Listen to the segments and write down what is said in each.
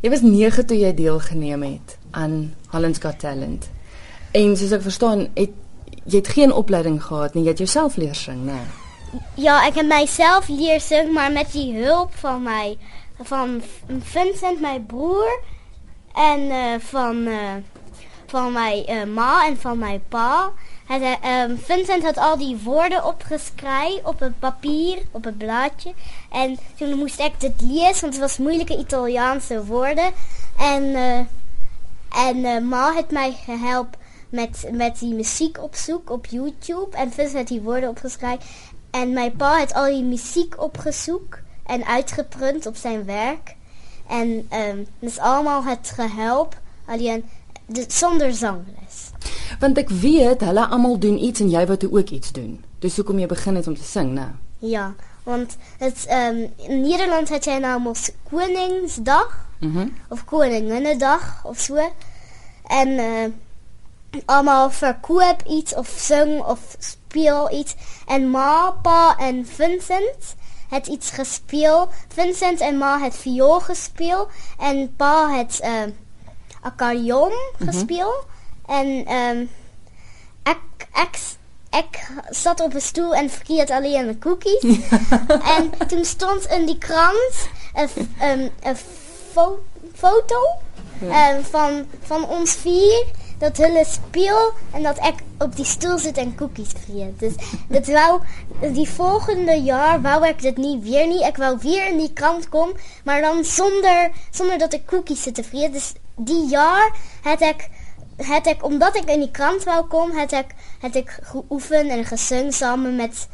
Jy was 9 toe jy deelgeneem het aan Holland's Got Talent. En soos ek verstaan, het jy het geen opleiding gehad nie, jy het jouself leer sing, né? Ja, ik heb mijzelf leren zingen, maar met die hulp van mij, van Vincent, mijn broer, en eh, van, eh, van mijn eh, ma en van mijn pa. Eh, ehm, Vincent had al die woorden opgeschreven op het papier, op het blaadje. En toen moest ik het lezen, want het was moeilijke Italiaanse woorden. En, eh, en eh, ma heeft mij geholpen met, met die muziek opzoeken op YouTube. En Vincent had die woorden opgeschreven. En mijn pa heeft al die muziek opgezocht en uitgeprint op zijn werk. En dat is allemaal het gehelp, alleen de, zonder zangles. Want ek weet hulle almal doen iets en jy wou toe ook iets doen. Dis hoekom jy begin het om te sing, né? Ja, want het, ehm, in Nederland had jij namelijk Koningsdag Mhm. of Koninginnedag of zo. En eh, allemaal verkoop iets of zing of speel iets. En ma, pa en Vincent het iets gespeeld. Vincent en ma het viool gespeeld. En pa het eh accordeon gespeeld. En ehm ik, ik, ik zat op een stoel en verkeerd alleen de cookies. en toen stond in die krant een, een, een fo- foto eh, van, van ons vier. Dat hulle speel en dat ik op die stoel zit en cookies vreet. Dus dat wou, die volgende jaar wou ik dit niet weer niet. Ik wou weer in die krant komen, maar dan zonder, zonder dat ik cookies zit te vreten. Dus die jaar had ik het ik, omdat ik in die krant wou komen, had ik, had ik geoefend en gezongen samen met...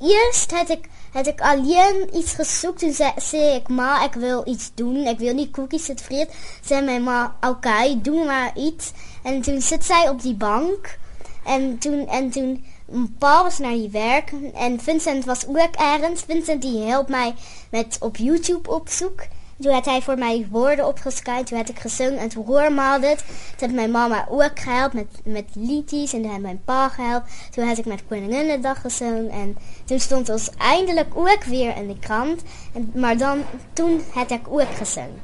Eerst had ik, had ik alleen iets gezocht. Toen zei, ik, ma, ik wil iets doen. Ik wil niet cookies zitten vreten. Zei mijn ma, oké, doe maar iets. En toen zit zij op die bank. En toen, en toen mijn pa was naar die werk. En Vincent was ook ergens. Vincent die helpt mij met op YouTube opzoeken. Toen had hij voor mij woorden opgeschreven. Toen had ik gezongen en toen hoorde het. Toen had mijn mama ook gehelpt met, met liedjes. En toen had mijn pa gehelpt. Toen had ik met Koninginnedag gezongen. En toen stond ons eindelijk ook weer in de krant. En, maar dan, toen had ik ook gezongen.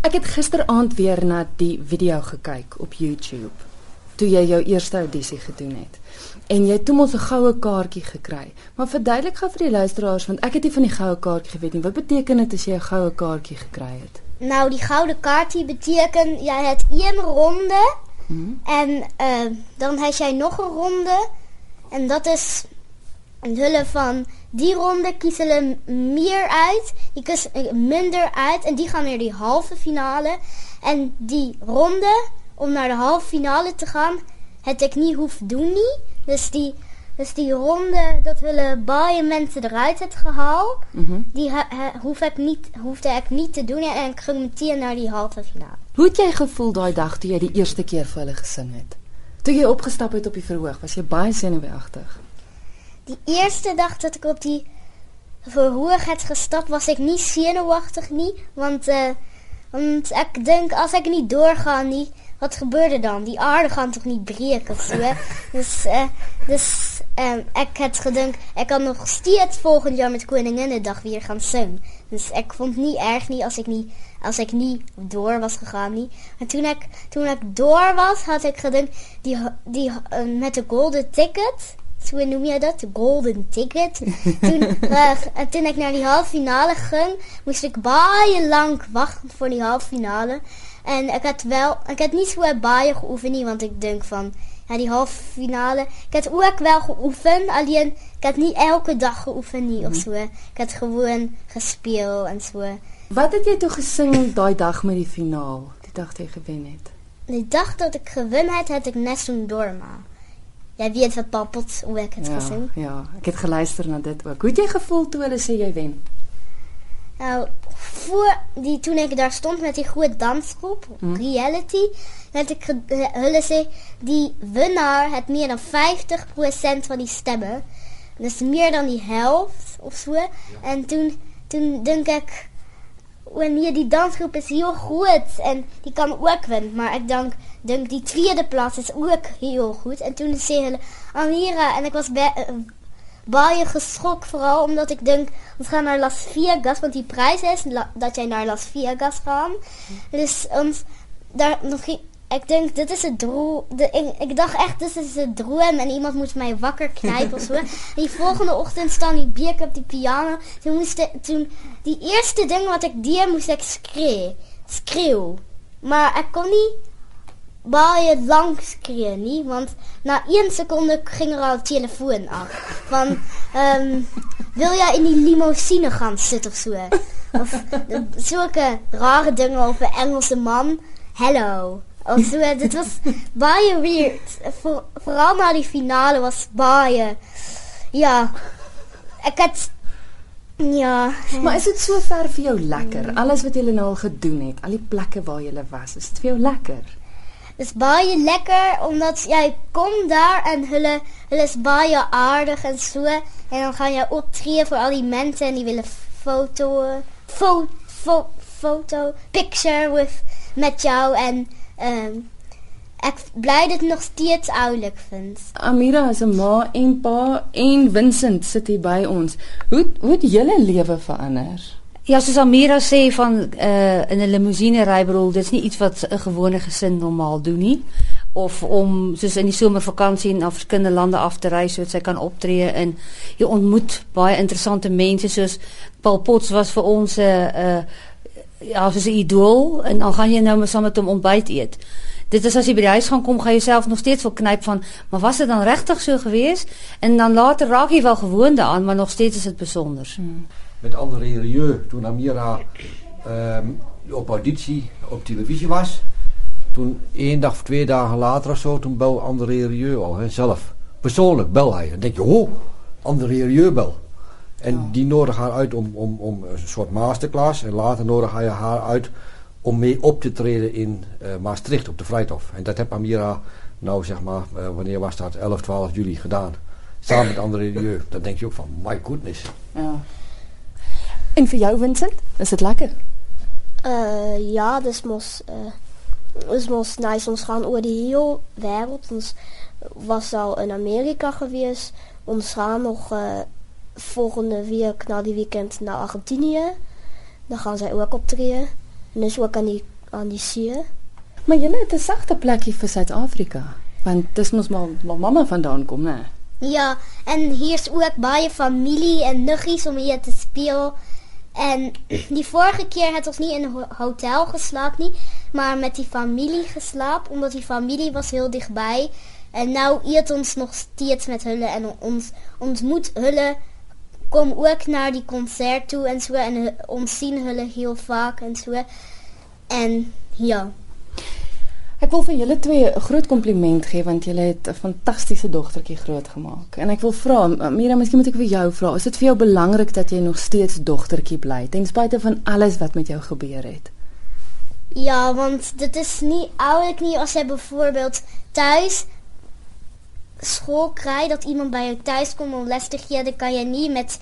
Ek het gisteraand weer na die video gekyk op YouTube toe jy jou eerste audisie gedoen het. En jy het toe mos 'n goue kaartjie gekry. Maar verduidelik gou vir die luisteraars want ek het nie van die goue kaartjie geweet nie. Wat beteken dit as jy 'n goue kaartjie gekry het? Nou, die gouden kaart die betekent, jij hebt één ronde. En eh, dan heb jij nog een ronde. En dat is een hulp van die ronde kiezen ze meer uit. Die kiezen eh, minder uit. En die gaan naar die halve finale. En die ronde, om naar de halve finale te gaan, het ik niet hoef doen niet. Dus die, dus die ronde dat willen baie mensen eruit het gehaald. Die ha- ha- hoef ik niet, hoefde ik niet te doen. En ik ging meteen naar die halve finale. Hoe het jy gevoel daai dag toe jy die eerste keer vir hulle gesing het? Toe jy opgestap het op die verhoog, was jy baie zenuwagtig. Die eerste dag dat ik op die verhoog had gestapt, was ik niet zenuwachtig niet. Want, eh, want ik denk, als ik niet doorga, niet, wat gebeurt er dan? Die aarde gaan toch niet breken of zo, hè? Dus, eh, dus eh, ik had gedacht, ik kan nog steeds volgend jaar met Koninginnedag weer gaan zingen. Dus ik vond het niet erg niet als ik niet, als ik niet door was gegaan. Niet. En toen ik, toen ik door was, had ik gedacht, die, die, eh, met de golden ticket... Hoe noem je dat? De golden ticket. toen, eh, en toen ik naar die halve finale ging, moest ik baie lang wachten voor die halve finale. En ik had wel, ik had niet zo baie geoefend, niet, want ik denk van, ja, die halve finale. Ik had ook wel geoefend, alleen ik had niet elke dag geoefend, niet, of zo. Ik had gewoon gespeeld en zo. Wat het jy toe gesing daai dag met die finaal, die dag jy gewen het? De dag dat ik gewonnen had, had ik Nessun Dorma. Jij weet wat pappelt, hoe ik het Ja, gezongen. ja, ek het geluister na dit ook. Hoe het jy gevoel toe hulle sê jy wen? Nou, voor die, toen ik daar stond met die goede dansgroep, reality, had ik eh, hulle zei, die winnaar had meer dan 50% van die stemmen. Dus meer dan die helft of zo. En toen, toen denk ik, wanneer die dansgroep is heel goed en die kan ook winnen. Maar ik denk, denk die tweede plaats is ook heel goed. En toen zei hulle, Amira, en ik was bij, baie geskok vooral omdat ik denk ons gaan naar Las Vegas want die prijs is dat jij naar Las Vegas gaat. Dus ons daar nog ik denk, dit is het droom. De, ik, ik dacht echt, dit is het droom. En iemand moest mij wakker knijpen of zo. En die volgende ochtend staan die bier op die piano. Toen moest toen, die eerste ding wat ik deed, moest ik schreeuwen. Schreeuw. Maar ik kon niet baie lang schreeuwen, niet. Want na één seconde ging er al telefoon af. Van, ehm, wil jij in die limousine gaan zitten of zo? Of eh, zulke rare dingen over een Engelse man. Hello. Of zo. Dit was baie weird. Voor, vooral na die finale was baie... Ja. Ik had... Ja. Maar is dit so ver vir jou lekker? Alles wat jy nou al gedoen het, al die plekke waar jy was, is dit vir jou lekker? Is baie lekker, omdat jij komt daar en hulle, hulle is baie aardig en zo. En dan ga je optreden voor al die mensen en die willen foto, fo, fo, foto, picture with, met jou. En ehm ik blij dat het nog steeds ouderlijk vind. Amira is 'n ma en pa en Vincent sit hier by ons. Hoe hoe het julle lewe verander? Ja, soos Amira sê van uh in 'n limousine ry, bedoel, dit's nie iets wat 'n gewone gesin normaal doen nie. Of om soos in die somervakansie na verskillende lande af te reis sodat sy kan optree en jy ontmoet baie interessante mense soos Paul Potts was vir ons uh, ja, soos idool en dan gaan jy nou saam met hom ontbyt eet. Dit is as jy by die huis gaan kom, gaan jy self nog steeds wil knyp van, maar was dit dan regtig so gewees? En dan later raak jy wel gewoond daaraan, maar nog steeds is dit besonder. Hmm. Met André Rieu toen Amira ehm, op auditie op televisie was. Toen één dag of twee dagen later of zo, toen bel André Rieu al hè, zelf. Persoonlijk bel hij. Dan denk je, oh, André Rieu bel. En die nodig haar uit om, om, om een soort masterclass. En later nodig hij haar uit om mee op te treden in eh, Maastricht op de Vrijthof. En dat heb Amira nou zeg maar, eh, wanneer was dat? 11, 12 juli gedaan. Samen met André Rieu. Dan denk je ook van, my goodness. Ja. En vir jou Vincent, is dit lekker? Uh, ja, dus mos, uh, dus mos nice. Ons gaan over de hele wereld. Ons was al in Amerika geweest. Ons gaan nog uh, volgende week na die weekend naar Argentinië. Dan gaan zij ook optreden. En dus ook aan die, aan die see. Maar julle het 'n sagte plekkie vir Suid-Afrika, want dis mos maar waar mamma vandaan kom, né? Ja, en hier is ook baie familie en nuggies om hier te spelen. En die vorige keer had ons niet in een ho- hotel geslapen, nie, maar met die familie geslapen, omdat die familie was heel dichtbij. En nou eet ons nog steeds met hulle en ons ontmoet hulle. Kom ook naar die concert toe en zo. En ons zien hulle heel vaak en zo. En ja. Ek wil vir julle twee 'n groot kompliment gee want julle het 'n fantastiese dogtertjie grootgemaak. En ek wil vra, Mira, miskien moet ek vir jou vra, is dit vir jou belangrik dat jy nog steeds dogtertjie bly ten spyte van alles wat met jou gebeur het? Ja, want dit is niet ouderlijk niet als jij bijvoorbeeld thuis school krijgt, dat iemand bij je thuis komt om les te geven, dan kan je niet met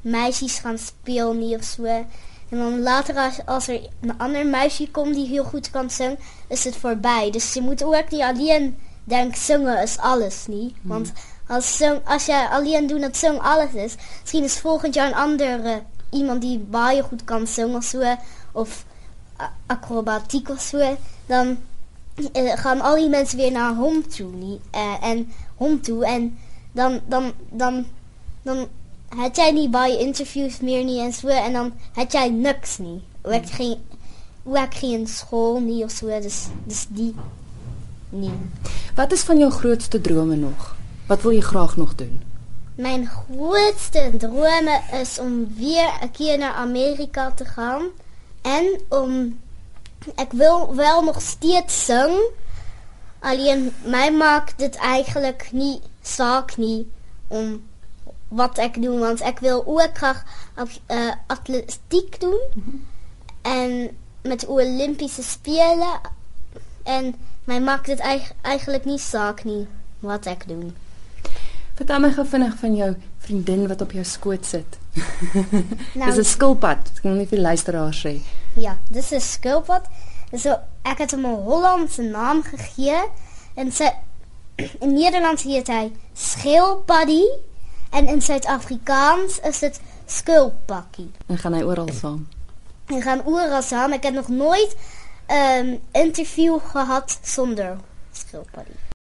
meisjes gaan spelen of zo. En dan later als, als er een ander meisje komt die heel goed kan zingen, is het voorbij. Dus je moet ook niet alleen denken, zingen is alles niet. Want als, zing, als jij alleen doet dat zingen alles is, misschien is volgend jaar een andere iemand die baie goed kan zingen of zo. Of acrobatiek of zo, dan eh, gaan al die mensen weer naar hom toe. Nie, eh, en hom toe. En dan, dan, dan, dan had jij niet bij interviews meer niet en zo. En dan had jij niks niet. Hoe ik geen, ik geen school niet of zo. Dus, dus die niet. Wat is van jou grootste drome nog? Wat wil jy graag nog doen? Mijn grootste droom is om weer een keer naar Amerika te gaan. En om. Ik wil wel nog steeds zingen. Alleen mij maakt het eigenlijk niet zaak niet om wat ik doe. Want ik wil ook graag eh, atletiek doen. En met de Olympische Spelen. En mij maakt het eig- eigenlijk niet zaak niet wat ik doe. Vertel my gou vinnig van jou vriendin wat op jou skoot sit. Nou, Dis 'n skilpad. Ek kan nie vir die luisteraars sê. Ja, dit is een schildpad. Zo, ik heb hem een Hollandse naam gegeven. En ze, in Nederlands heet hij schildpaddy. En in Zuid-Afrikaans is het skulpakkie. En gaan hy oral saam. Die gaan oral samen. Ik heb nog nooit een interview gehad zonder schildpadden.